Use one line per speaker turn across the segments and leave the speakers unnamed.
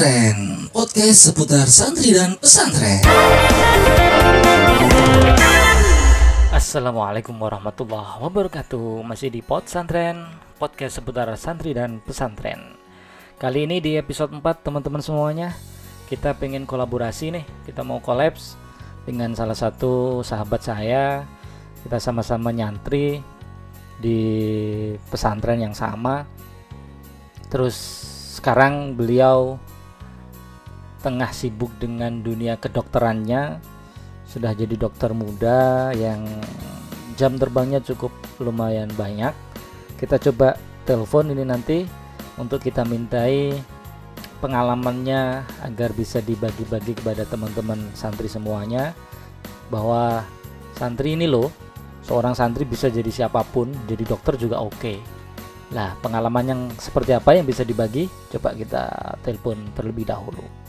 Pesantren, podcast seputar santri dan pesantren.
Assalamualaikum warahmatullahi wabarakatuh. Masih di Pesantren, podcast seputar santri dan pesantren. Kali ini di episode 4 teman-teman semuanya Kita pengen kolaborasi nih. Kita mau kolaps dengan salah satu sahabat saya. Kita sama-sama nyantri di pesantren yang sama. Terus sekarang beliau tengah sibuk dengan dunia kedokterannya sudah jadi dokter muda yang jam terbangnya cukup lumayan banyak. Kita coba telepon ini nanti untuk kita mintai pengalamannya agar bisa dibagi-bagi kepada teman-teman santri semuanya bahwa santri ini loh seorang santri bisa jadi siapa pun jadi dokter juga oke. Okay. lah pengalaman yang seperti apa yang bisa dibagi? Coba kita telepon terlebih dahulu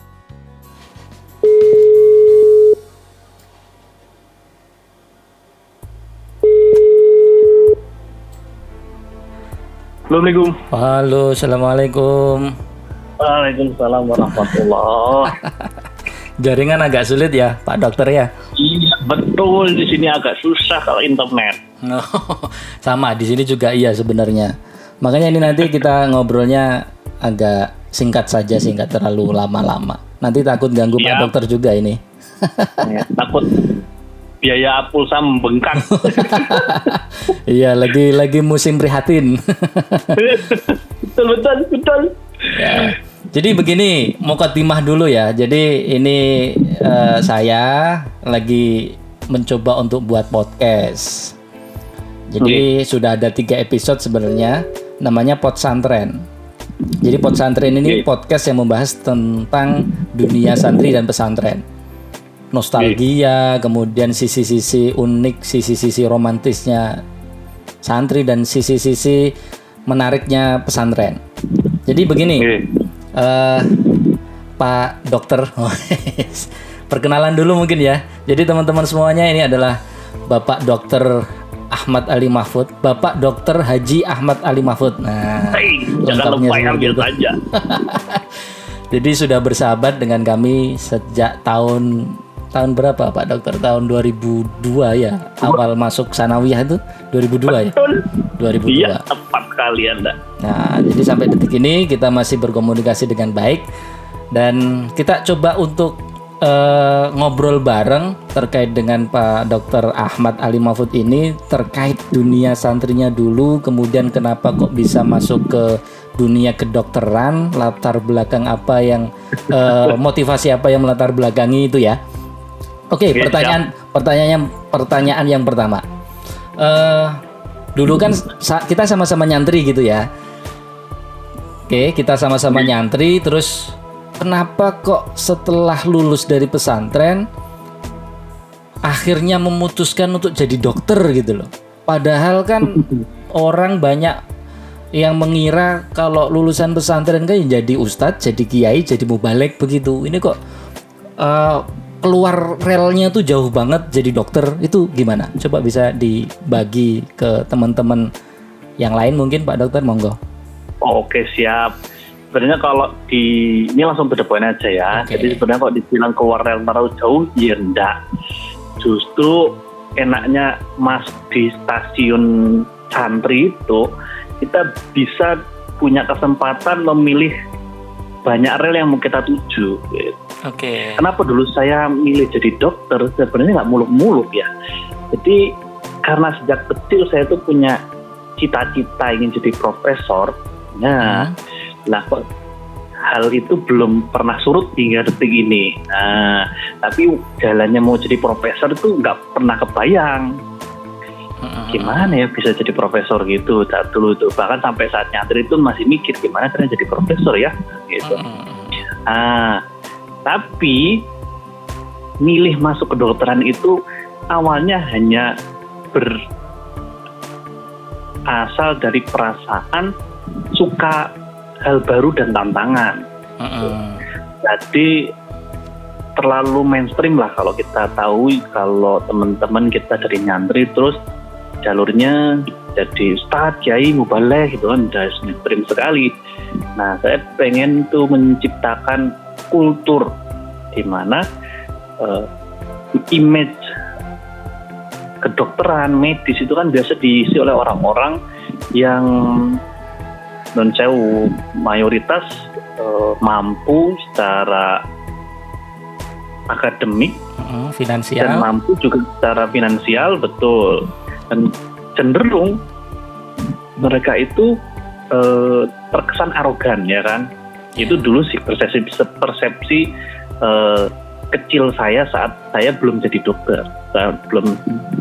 Assalamualaikum.
Halo, assalamualaikum.
Waalaikumsalam warahmatullah.
Jaringan agak sulit ya, Pak Dokter ya.
iya betul di sini agak susah kalau internet.
Sama di sini juga iya sebenarnya. Makanya ini nanti kita ngobrolnya agak singkat saja, singkat terlalu lama-lama. Nanti takut ganggu Pak
Iya.
Dokter juga ini.
Ya, takut biaya pulsa membengkak.
Iya, lagi lagi musim prihatin.
betul betul betul.
Ya. Jadi begini, Mukaddimah dulu ya. Jadi ini eh, saya lagi mencoba untuk buat podcast. Jadi sudah ada tiga episode sebenarnya, namanya Podsantren. Jadi Podsantren ini
Oke.
podcast yang membahas tentang dunia santri dan pesantren. Nostalgia, kemudian sisi-sisi unik, sisi-sisi romantisnya santri dan sisi-sisi menariknya pesantren. Jadi begini,
Oke.
eh Pak Dokter, perkenalan dulu mungkin ya. Jadi teman-teman semuanya ini adalah Bapak Dokter Ahmad Ali Mahfud, Bapak Dokter Haji Ahmad Ali Mahfud. Nah,
Hei, jangan lupa ambil saja.
Jadi sudah bersahabat dengan kami sejak tahun tahun berapa Pak Dokter? Tahun 2002 ya. Awal masuk sanawiyah itu 2002 ya.
Betul.
2002.
Iya, tepat sekali Anda.
Nah, jadi sampai detik ini kita masih berkomunikasi dengan baik dan kita coba untuk eh, ngobrol bareng terkait dengan Pak Dr. Ahmad Ali Mahfud ini terkait dunia santrinya dulu, kemudian kenapa kok bisa masuk ke dunia kedokteran, latar belakang apa yang eh, motivasi apa yang melatar belakangi itu ya. Oke,
Oke,
pertanyaan pertanyaan pertanyaan yang pertama. Eh dulu kan sa- kita sama-sama nyantri gitu ya. Oke, kita sama-sama nyantri terus kenapa kok setelah lulus dari pesantren akhirnya memutuskan untuk jadi dokter gitu loh. Padahal kan orang banyak yang mengira kalau lulusan pesantren kan jadi ustadz, jadi kiai, jadi mubalek begitu. Ini kok eh, keluar relnya tuh jauh banget jadi dokter itu gimana? Coba bisa dibagi ke teman-teman yang lain mungkin Pak Dokter monggo.
Oke, siap. Sebenarnya kalau di ini langsung point aja ya.
Oke.
Jadi sebenarnya kalau dibilang keluar rel terlalu jauh, ya enggak. Justru enaknya mas di stasiun santri itu kita bisa punya kesempatan memilih banyak rel yang mau kita tuju. gitu.
Oke.
Kenapa dulu saya milih jadi dokter? Sebenarnya nggak muluk-muluk ya. Jadi karena sejak kecil saya tuh punya cita-cita ingin jadi profesor. Nah, lah kok hal itu belum pernah surut hingga detik ini. Nah, tapi jalannya mau jadi profesor itu nggak pernah kebayang. Gimana ya bisa jadi profesor gitu? Saat dulu itu bahkan sampai saat nyantri itu masih mikir gimana caranya jadi profesor ya, gitu. Ah, tapi milih masuk kedokteran itu awalnya hanya berasal dari perasaan suka hal baru dan tantangan. Jadi terlalu mainstream lah kalau kita tahu kalau teman-teman kita dari nyantri terus jalurnya jadi ustadz, kiai, mubalek gitu kan udah mainstream sekali. Nah saya pengen tuh menciptakan kultur di mana uh, image kedokteran medis itu kan biasa diisi oleh orang-orang yang non sewu. Mayoritas uh, mampu secara akademik
Mm, finansial.
dan mampu juga secara finansial betul. Dan cenderung mereka itu eh, terkesan arogan ya kan itu dulu sih persepsi persepsi eh, kecil saya saat saya belum jadi dokter. Saya belum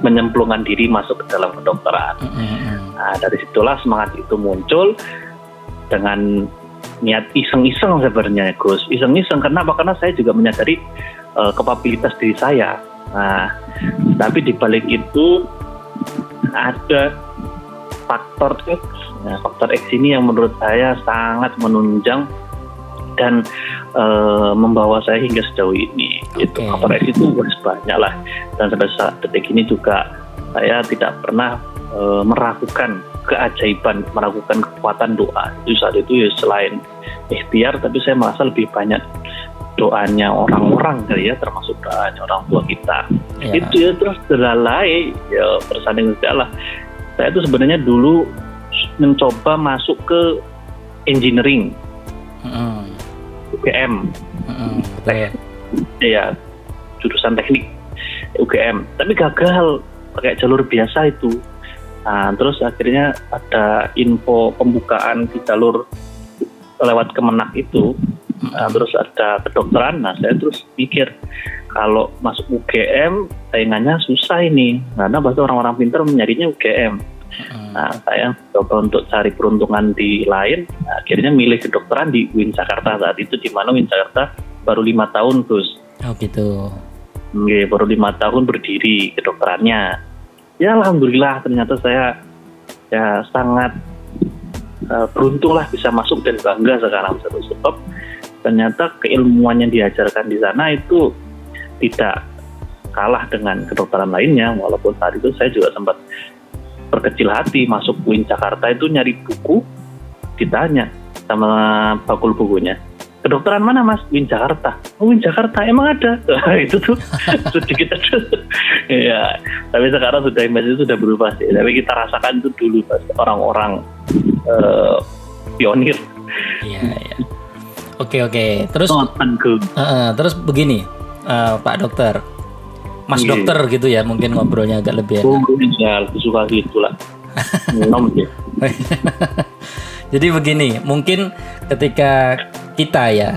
menyemplungkan diri masuk ke dalam kedokteran.
Mm, mm, mm.
nah dari situlah semangat itu muncul dengan niat iseng-iseng sebenarnya Gus. Iseng-iseng kenapa? Karena saya juga menyadari uh, kapabilitas diri saya. Nah tapi di balik itu ada faktor X. Nah, faktor X ini yang menurut saya sangat menunjang dan uh, membawa saya hingga sejauh ini itu
Oke.
faktor X itu banyak lah. Dan sampai saat detik ini juga saya tidak pernah uh, meragukan keajaiban meragukan kekuatan doa. Itu saat itu ya selain ikhtiar tapi saya merasa lebih banyak doanya orang-orang kali ya termasuk doanya orang tua kita.
Ya.
itu ya terus terlalai ya bersanding segala saya itu sebenarnya dulu mencoba masuk ke engineering.
Mm,
UGM
mm, mm, betul.
ya. Jurusan teknik UGM tapi gagal pakai jalur biasa itu. Nah, terus akhirnya ada info pembukaan di jalur lewat kemenak itu. Nah, terus ada kedokteran. Nah saya terus mikir kalau masuk UGM saingannya susah ini. Karena pasti orang-orang pintar mencarinya UGM
Mm,
nah saya coba untuk cari peruntungan di lain. Nah, akhirnya milih kedokteran di Win Jakarta. Saat itu di mana Win Jakarta baru lima tahun Gus.
Oh gitu.
Nggih, baru lima tahun berdiri kedokterannya. Ya alhamdulillah ternyata saya ya sangat eh, beruntung lah bisa masuk dan bangga sekarang. Satu sebab ternyata keilmuan yang diajarkan di sana itu tidak kalah dengan kedokteran lainnya. Walaupun saat itu saya juga sempat berkecil hati masuk UIN Jakarta itu nyari buku ditanya sama bakul bukunya kedokteran mana mas? Win Jakarta. Oh, Win Jakarta emang ada? Itu tuh sedikit ada ya tapi sekarang sudah image itu sudah berubah sih. Tapi kita rasakan itu dulu pas orang-orang eh, pionir.
Iya iya. Oke oke. Terus eh, eh, terus begini eh, Pak Dokter Mas
Iya.
Dokter gitu ya mungkin ngobrolnya agak lebih enak.
Ya lebih suka gitu lah.
Jadi begini, mungkin ketika kita ya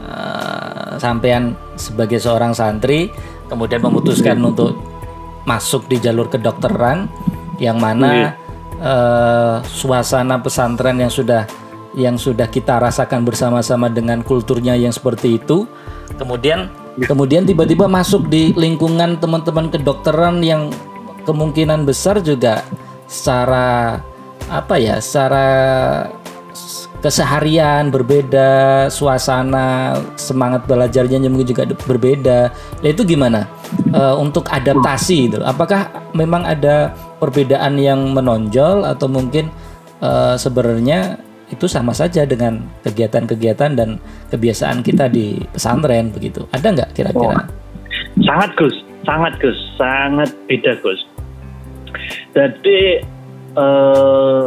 eh, sampean sebagai seorang santri kemudian memutuskan untuk masuk di jalur kedokteran yang mana eh, suasana pesantren yang sudah yang sudah kita rasakan bersama-sama dengan kulturnya yang seperti itu, kemudian kemudian tiba-tiba masuk di lingkungan teman-teman kedokteran yang kemungkinan besar juga secara apa ya secara keseharian berbeda suasana semangat belajarnya mungkin juga berbeda. Nah, itu gimana? Eh, untuk adaptasi gitu apakah memang ada perbedaan yang menonjol atau mungkin eh, sebenarnya itu sama saja dengan kegiatan-kegiatan dan kebiasaan kita di pesantren begitu. Ada nggak kira-kira?
Sangat Gus. Sangat Gus. Sangat beda Gus. Jadi eh,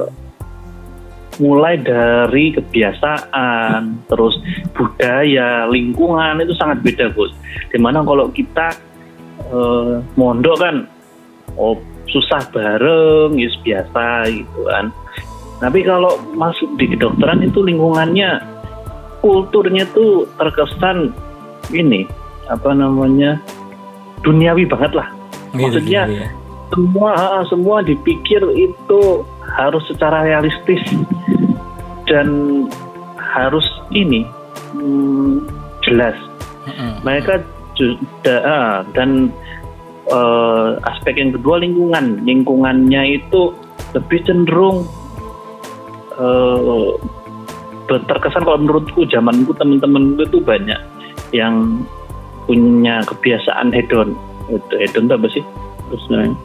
mulai dari kebiasaan terus budaya lingkungan itu sangat beda Gus. Di mana kalau kita eh, mondok kan oh susah bareng ya biasa gitu kan tapi kalau masuk di kedokteran itu lingkungannya kulturnya tuh terkesan ini apa namanya duniawi banget lah maksudnya
gitu ya.
semua semua dipikir itu harus secara realistis dan harus ini hmm, jelas
Mm-mm.
mereka dan eh, aspek yang kedua lingkungan lingkungannya itu lebih cenderung eh, ber- terkesan kalau menurutku zamanku teman-teman itu banyak yang punya kebiasaan hedon. Itu hedon apa sih? Terus namanya.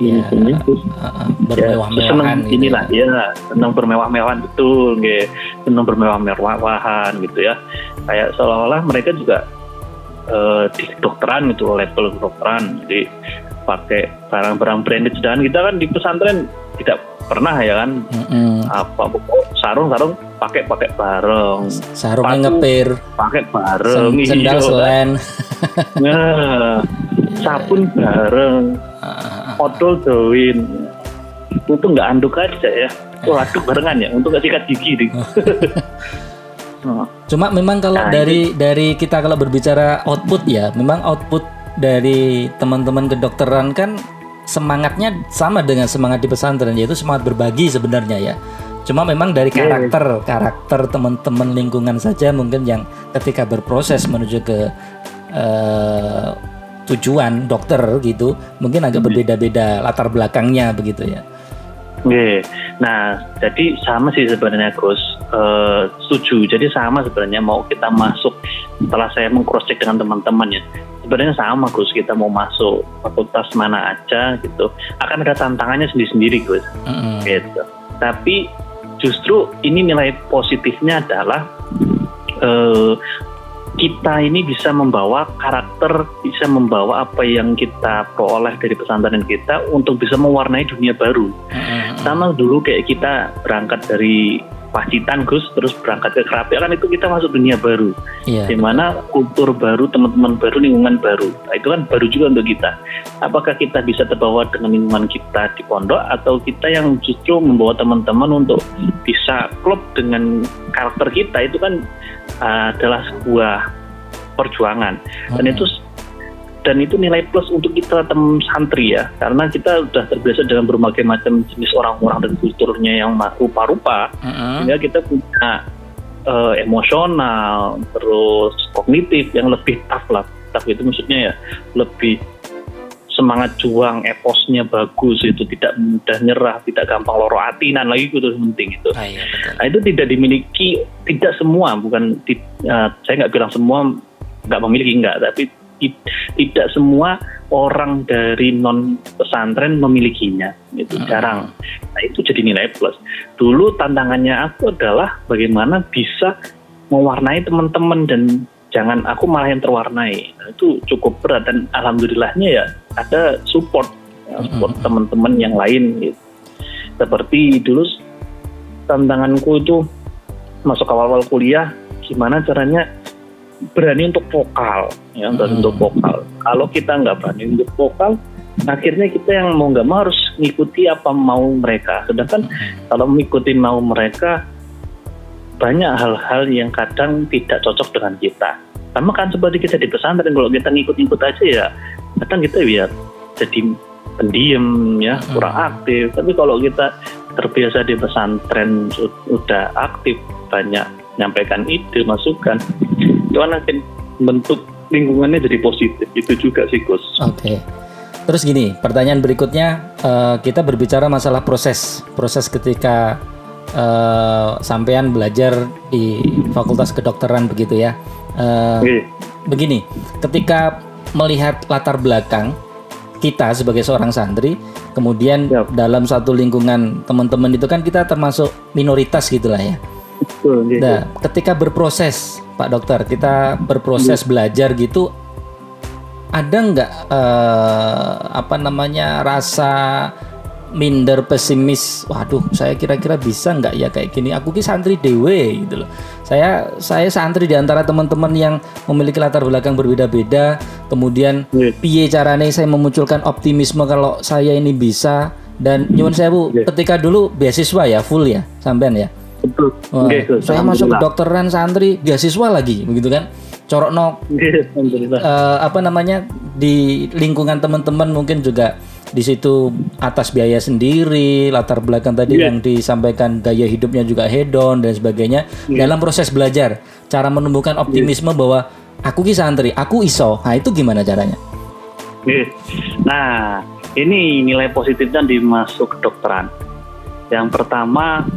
Ini, terus
Uh-uh,
ya,
bermewah-mewahan
seneng
gitu
inilah ya senang bermewah-mewahan betul nggih. Senang bermewah-mewahan gitu ya. Kayak seolah-olah mereka juga eh, di kedokteran gitu level kedokteran. Jadi pakai barang-barang branded sedangkan kita kan di pesantren tidak pernah ya kan?
Mm-mm.
apa pokok sarung-sarung pakai pakai bareng.
Sarungnya ngepir
pakai bareng
sen- sendal
iya,
selen
Nah, sabun bareng.
Ah,
odol join itu nggak anduk aja ya. Itu aduk barengan ya untuk nggak sikat gigi nih. Nah,
Cuma memang kalau
Nah,
dari dari kita kalau berbicara output ya, memang output dari teman-teman kedokteran kan semangatnya sama dengan semangat di pesantren yaitu semangat berbagi sebenarnya ya. Cuma memang dari
Iya.
karakter karakter teman-teman lingkungan saja mungkin yang ketika berproses menuju ke eh, tujuan dokter gitu mungkin agak berbeda-beda latar belakangnya begitu ya.
Oke, nah jadi sama sih sebenarnya Gus, Eh, setuju. Jadi sama sebenarnya mau kita masuk setelah saya mengcross check dengan teman-teman ya, sebenarnya sama Gus kita mau masuk fakultas mana aja gitu, akan ada tantangannya sendiri-sendiri Gus,
Mm-mm.
gitu. Tapi justru ini nilai positifnya adalah eh, kita ini bisa membawa karakter, bisa membawa apa yang kita peroleh dari pesantren kita untuk bisa mewarnai dunia baru
Mm-mm.
sama dulu kayak kita berangkat dari Pacitan Gus terus berangkat ke Kerapi. Kan itu kita masuk dunia baru.
Iya.
di mana kultur baru teman-teman baru lingkungan baru. Nah, itu kan baru juga untuk kita. Apakah kita bisa terbawa dengan lingkungan kita di pondok atau kita yang justru membawa teman-teman untuk bisa klop dengan karakter kita? Itu kan uh, adalah sebuah perjuangan. Dan
Mm-mm.
itu dan itu nilai plus untuk kita teman santri ya. Karena kita sudah terbiasa dengan berbagai macam jenis orang-orang dan kulturnya yang rupa-rupa.
Mm-mm.
sehingga kita punya eh, emosional terus kognitif yang lebih tough lah. Tough itu maksudnya ya lebih semangat juang eposnya bagus itu tidak mudah nyerah tidak gampang loro atinan lagi itu penting itu.
Ah, iya, betul.
Nah itu tidak dimiliki, tidak semua, bukan ti- eh, saya nggak bilang semua nggak memiliki nggak, tapi tidak semua orang dari non pesantren memilikinya, itu
Hmm.
jarang. Nah itu jadi nilai plus. Dulu tantangannya aku adalah bagaimana bisa mewarnai teman-teman dan jangan aku malah yang terwarnai. Nah, itu cukup berat dan alhamdulillahnya ya ada support, ya, support
Hmm.
teman-teman yang lain. Gitu. Seperti dulu tantanganku itu masuk awal-awal kuliah gimana caranya berani untuk vokal ya berani
Hmm.
untuk vokal. Kalau kita nggak berani untuk vokal akhirnya kita yang mau nggak mau harus ngikuti apa mau mereka. Sedangkan kalau mengikuti mau mereka banyak hal-hal yang kadang tidak cocok dengan kita. Sama kan seperti kita di pesantren kalau kita ngikut-ngikut aja ya kadang kita ya jadi pendiam ya
Hmm.
kurang aktif. Tapi kalau kita terbiasa di pesantren udah aktif banyak menyampaikan ide masukan itu kan akan bentuk lingkungannya jadi positif itu juga sih Gus
Oke. Terus gini, pertanyaan berikutnya eh, kita berbicara masalah proses, proses ketika eh, sampean belajar di Fakultas Kedokteran begitu ya.
Oke.
begini, ketika melihat latar belakang kita sebagai seorang santri, kemudian
Yap.
dalam satu lingkungan teman-teman itu kan kita termasuk minoritas gitulah ya.
Betul, gitu.
Nah, ketika berproses, Pak Dokter, kita berproses belajar gitu, ada nggak eh, apa namanya rasa minder pesimis? Waduh, saya kira-kira bisa nggak ya kayak gini? Aku ki santri dewe gitu loh. Saya saya santri di antara teman-teman yang memiliki latar belakang berbeda-beda. Kemudian
Iya.
piye caranya saya memunculkan optimisme kalau saya ini bisa dan nyuwun saya Bu,
Iya.
ketika dulu beasiswa ya full ya sampean ya.
Betul
Wah,
Oke, Gus.
saya masuk kedokteran santri beasiswa lagi begitu kan corokno
Oke, Alhamdulillah.
eh, apa namanya di lingkungan teman-teman mungkin juga di situ atas biaya sendiri latar belakang tadi
Iya.
yang disampaikan gaya hidupnya juga hedon dan sebagainya
Iya.
dalam proses belajar cara menumbuhkan optimisme bahwa aku ki santri aku iso nah itu gimana caranya
Oke. Nah, ini nilai positifnya di masuk kedokteran. Yang pertama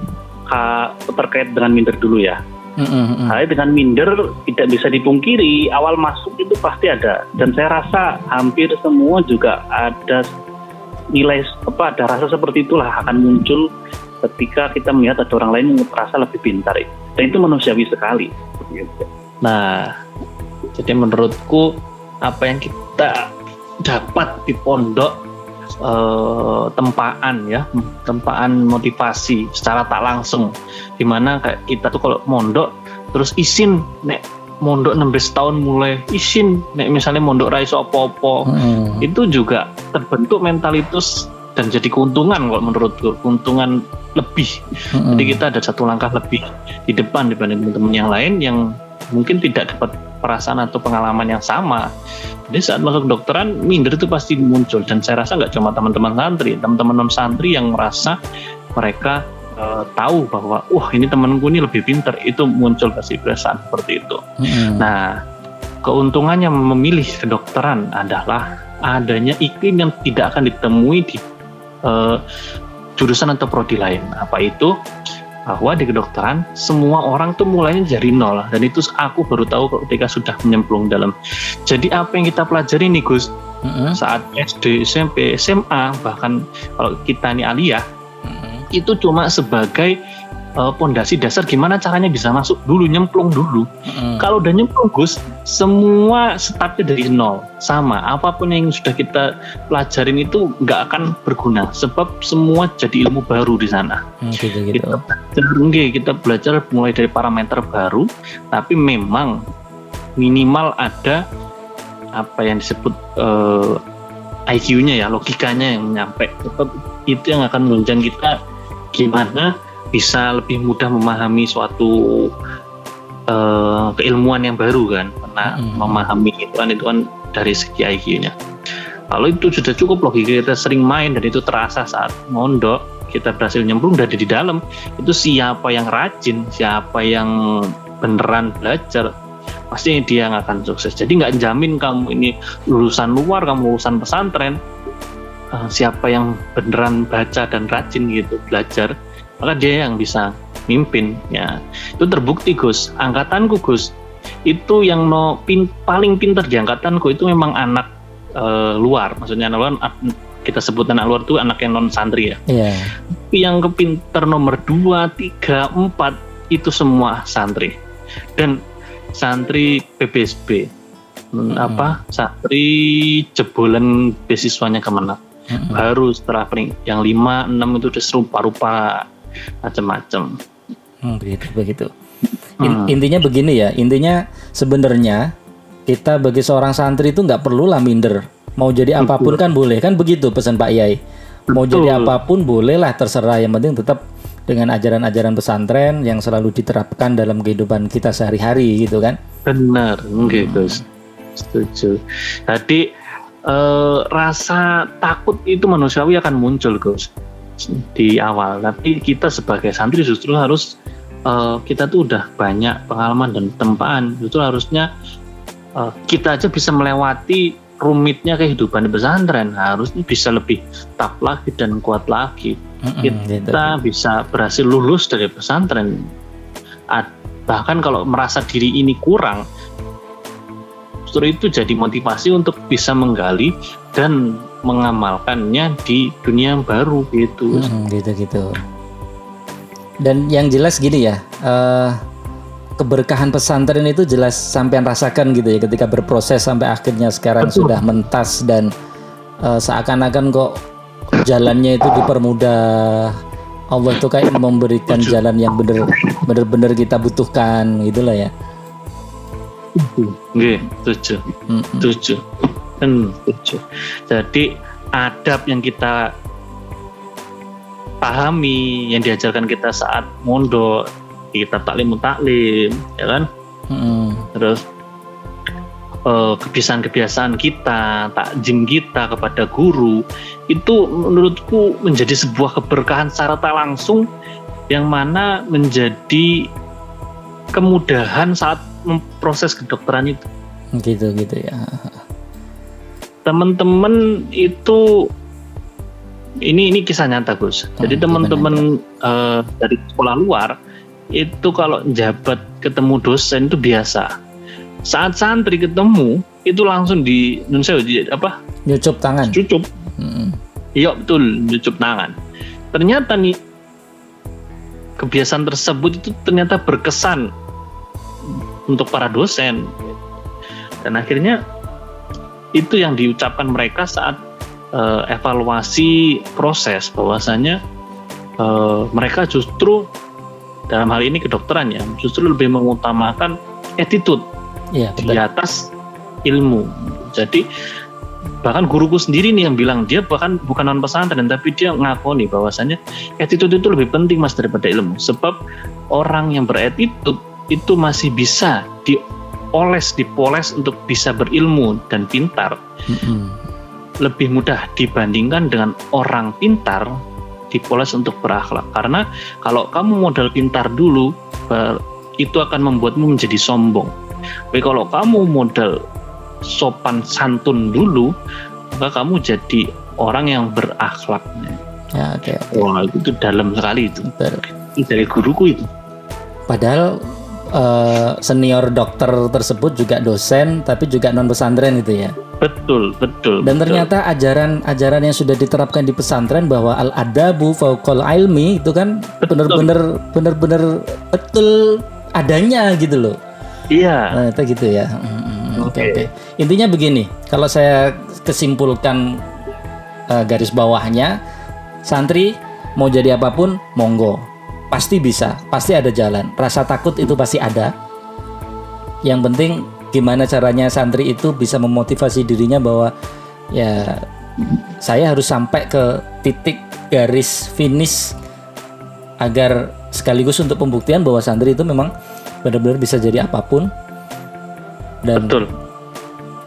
terkait dengan minder dulu ya.
Mm, mm, mm.
Nah, dengan minder tidak bisa dipungkiri awal masuk itu pasti ada dan saya rasa hampir semua juga ada nilai apa ada rasa seperti itulah akan muncul ketika kita melihat ada orang lain yang merasa lebih pintar dan itu manusiawi sekali. Nah, jadi menurutku apa yang kita dapat di pondok eh, tempaan ya, tempaan motivasi secara tak langsung. Di mana kayak kita tuh kalau mondok terus isin nek mondok 16 tahun mulai isin nek misalnya mondok raiso opo-opo
Hmm.
itu juga terbentuk mentalitas dan jadi keuntungan kalau menurutku keuntungan lebih
Hmm.
jadi kita ada satu langkah lebih di depan dibanding teman-teman yang lain yang mungkin tidak dapat perasaan atau pengalaman yang sama jadi saat masuk dokteran minder itu pasti muncul dan saya rasa nggak cuma teman-teman santri teman-teman non santri yang merasa mereka eh, tahu bahwa wah ini temanku ini lebih pinter itu muncul pasti perasaan seperti itu
Hmm.
Nah, keuntungannya memilih kedokteran adalah adanya iklim yang tidak akan ditemui di eh, jurusan atau prodi lain. Apa itu? Bahwa di kedokteran semua orang tuh mulainya dari nol dan itu aku baru tahu ketika sudah menyemplung dalam. Jadi apa yang kita pelajari nih Gus
Hmm.
saat SD, SMP, SMA bahkan kalau kita ini aliyah
Hmm.
itu cuma sebagai eh, pondasi dasar gimana caranya bisa masuk dulu nyemplung dulu
Hmm.
kalau udah nyemplung Gus, semua startnya dari nol, sama. Apa pun yang sudah kita pelajarin itu nggak akan berguna, sebab semua jadi ilmu baru di sana.
Hmm, gitu gitu.
Kita belajar, kita belajar mulai dari parameter baru, tapi memang minimal ada apa yang disebut eh, IQ-nya ya, logikanya yang nyampe. Tetap itu yang akan menunjang kita gimana bisa lebih mudah memahami suatu eh, keilmuan yang baru kan, karena
Mm.
memahami itu kan itu kan dari segi IQ-nya. Kalau itu sudah cukup logika kita sering main dan itu terasa saat mondok kita berhasil nyemplung dari di dalam itu siapa yang rajin, siapa yang beneran belajar pasti dia yang akan sukses. Jadi nggak jamin kamu ini lulusan luar, kamu lulusan pesantren, eh, siapa yang beneran baca dan rajin gitu belajar, maka dia yang bisa mimpin. Ya itu terbukti Gus. Angkatanku Gus itu yang no pin, paling pinter di angkatanku itu memang anak eh, luar, maksudnya anak luar kita sebut anak luar itu anak yang non santri ya tapi yang kepinter nomor 2, 3, 4 itu semua santri dan santri PBSB Hmm,
Hmm.
apa santri jebolan beasiswanya Kemenang
Hmm.
baru setelah yang 5, 6 itu udah serupa-rupa macam-macam
Hmm, begitu begitu. In-
Hmm.
Intinya begini ya, intinya sebenarnya kita bagi seorang santri itu nggak perlulah minder. Mau jadi apa pun kan boleh, kan begitu pesan Pak Yai. Mau
Betul.
jadi apa pun bolehlah terserah. Yang penting tetap dengan ajaran-ajaran pesantren yang selalu diterapkan dalam kehidupan kita sehari-hari gitu kan.
benar Gus setuju tadi eh, rasa takut itu manusiawi akan muncul Gus di awal. Tapi kita sebagai santri justru harus eh, kita tuh udah banyak pengalaman dan tempaan. Justru harusnya eh, kita aja bisa melewati rumitnya kehidupan di pesantren. Harusnya bisa lebih tough lagi dan kuat lagi.
Gitu.
kita bisa berhasil lulus dari pesantren. Bahkan kalau merasa diri ini kurang justru itu jadi motivasi untuk bisa menggali dan mengamalkannya di dunia yang baru gitu
Mm, gitu-gitu. Dan yang jelas gini ya, eh, keberkahan pesantren itu jelas sampean rasakan gitu ya ketika berproses sampai akhirnya sekarang
Betul.
sudah mentas dan eh, seakan-akan kok jalannya itu dipermudah. Allah tuh kayak memberikan
Setuju.
jalan yang bener bener-bener kita butuhkan gitulah ya.
Nggih, setuju
Mm,
Hmm, jadi adab yang kita pahami yang diajarkan kita saat mondok di kitab taklim taklim ya kan
mm, mm.
terus eh, kebiasaan-kebiasaan kita, takjim kita kepada guru itu menurutku menjadi sebuah keberkahan secara tak langsung yang mana menjadi kemudahan saat memproses kedokteran itu.
gitu gitu ya.
Teman-teman itu ini ini kisah nyata Gus. Jadi
Hmm,
teman-teman eh, dari sekolah luar itu kalau jabat ketemu dosen itu biasa. Saat santri ketemu itu langsung di di apa
Nyucup tangan.
cucup
Mm,
iya betul cucup tangan ternyata nih kebiasaan tersebut itu ternyata berkesan untuk para dosen dan akhirnya itu yang diucapkan mereka saat uh, evaluasi proses bahwasanya uh, mereka justru dalam hal ini kedokteran ya justru lebih mengutamakan attitude
ya,
di atas ilmu. Jadi bahkan guruku sendiri nih yang bilang dia bahkan bukan non pesantren tapi dia ngakoni bahwasanya attitude itu lebih penting mas daripada ilmu sebab orang yang berattitude itu masih bisa dioles dipoles untuk bisa berilmu dan pintar mm -hmm. lebih mudah dibandingkan dengan orang pintar dipoles untuk berakhlak karena kalau kamu modal pintar dulu itu akan membuatmu menjadi sombong tapi kalau kamu modal sopan santun dulu, maka kamu jadi orang yang berakhlak.
Ya. Okay, okay.
Wah, itu, dalam sekali itu. Betul. Itu dari guruku itu.
Padahal uh, senior dokter tersebut juga dosen, tapi juga non pesantren itu ya.
Betul, betul.
Dan ternyata ajaran-ajaran yang sudah diterapkan di pesantren bahwa al adabu fauqal ilmi itu kan benar-benar benar-benar betul adanya gitu loh.
Iya.
Nah, itu gitu ya. Hmm. Oke okay, oke. Okay. Intinya begini, kalau saya kesimpulkan uh, garis bawahnya, santri mau jadi apa pun, monggo, pasti bisa, pasti ada jalan. Rasa takut itu pasti ada. Yang penting gimana caranya santri itu bisa memotivasi dirinya bahwa ya saya harus sampai ke titik garis finish agar sekaligus untuk pembuktian bahwa santri itu memang benar-benar bisa jadi apa pun dan Betul.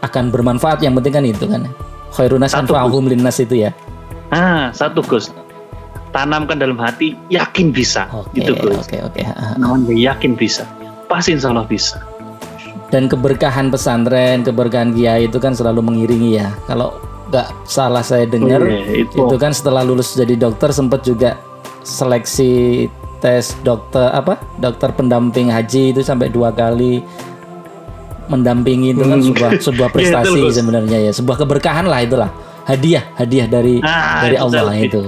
akan bermanfaat yang penting kan itu kan khairunas anfa'uhum linnas itu ya
ah satu Gus tanamkan dalam hati yakin bisa.
Okay, itu Gus oke okay, oke
okay. yakin bisa. Pasti insya Allah bisa.
Dan keberkahan pesantren keberkahan kiai itu kan selalu mengiringi ya. Kalau nggak salah saya dengar oh, iya, itu. itu kan setelah lulus jadi dokter sempat juga seleksi tes dokter apa? Dokter pendamping haji itu sampai dua kali mendampingi itu kan hmm. sebuah sebuah iya, prestasi ya, sebenarnya ya. Sebuah keberkahan lah itulah. Hadiah hadiah dari ah, dari Allah itu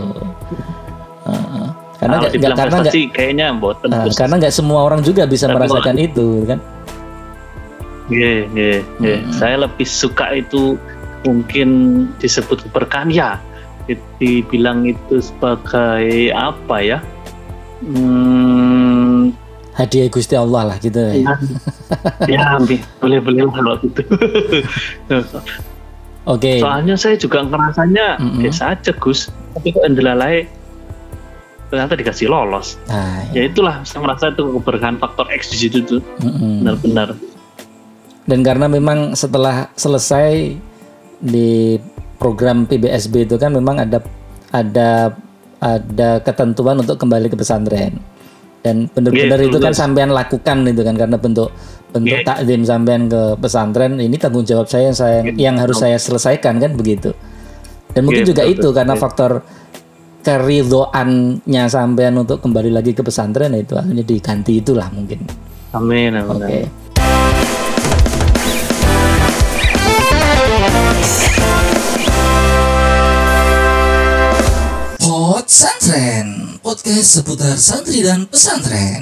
karena nggak nah, karena nggak
kayaknya
uh, karena nggak semua orang juga bisa Tapi merasakan mau, itu kan
Iya, yeah, yeah, hmm. Saya lebih suka itu mungkin disebut keberkahan ya. Dibilang itu sebagai apa ya?
Hmm, hadiah Gusti Allah lah gitu ya.
Ya, ya boleh boleh kalau gitu.
Oke. Okay.
Soalnya saya juga ngerasanya mm -hmm. biasa aja Gus, tapi kok endelalai ternyata dikasih lolos. Nah, ya. ya itulah saya merasa itu keberkahan faktor X di situ tuh. Benar-benar.
Dan karena memang setelah selesai di program PBSB itu kan memang ada ada ada ketentuan untuk kembali ke pesantren dan benar-benar yeah, itu kan sampean lakukan itu kan karena bentuk bentuk yeah. takdim sampean ke pesantren ini tanggung jawab saya yang saya yeah. yang harus saya selesaikan kan begitu dan mungkin yeah, juga betul, itu betul, karena yeah. faktor keridoannya sampean untuk kembali lagi ke pesantren itu akhirnya diganti itulah mungkin
amin amin oke okay.
Santren podcast seputar santri dan pesantren.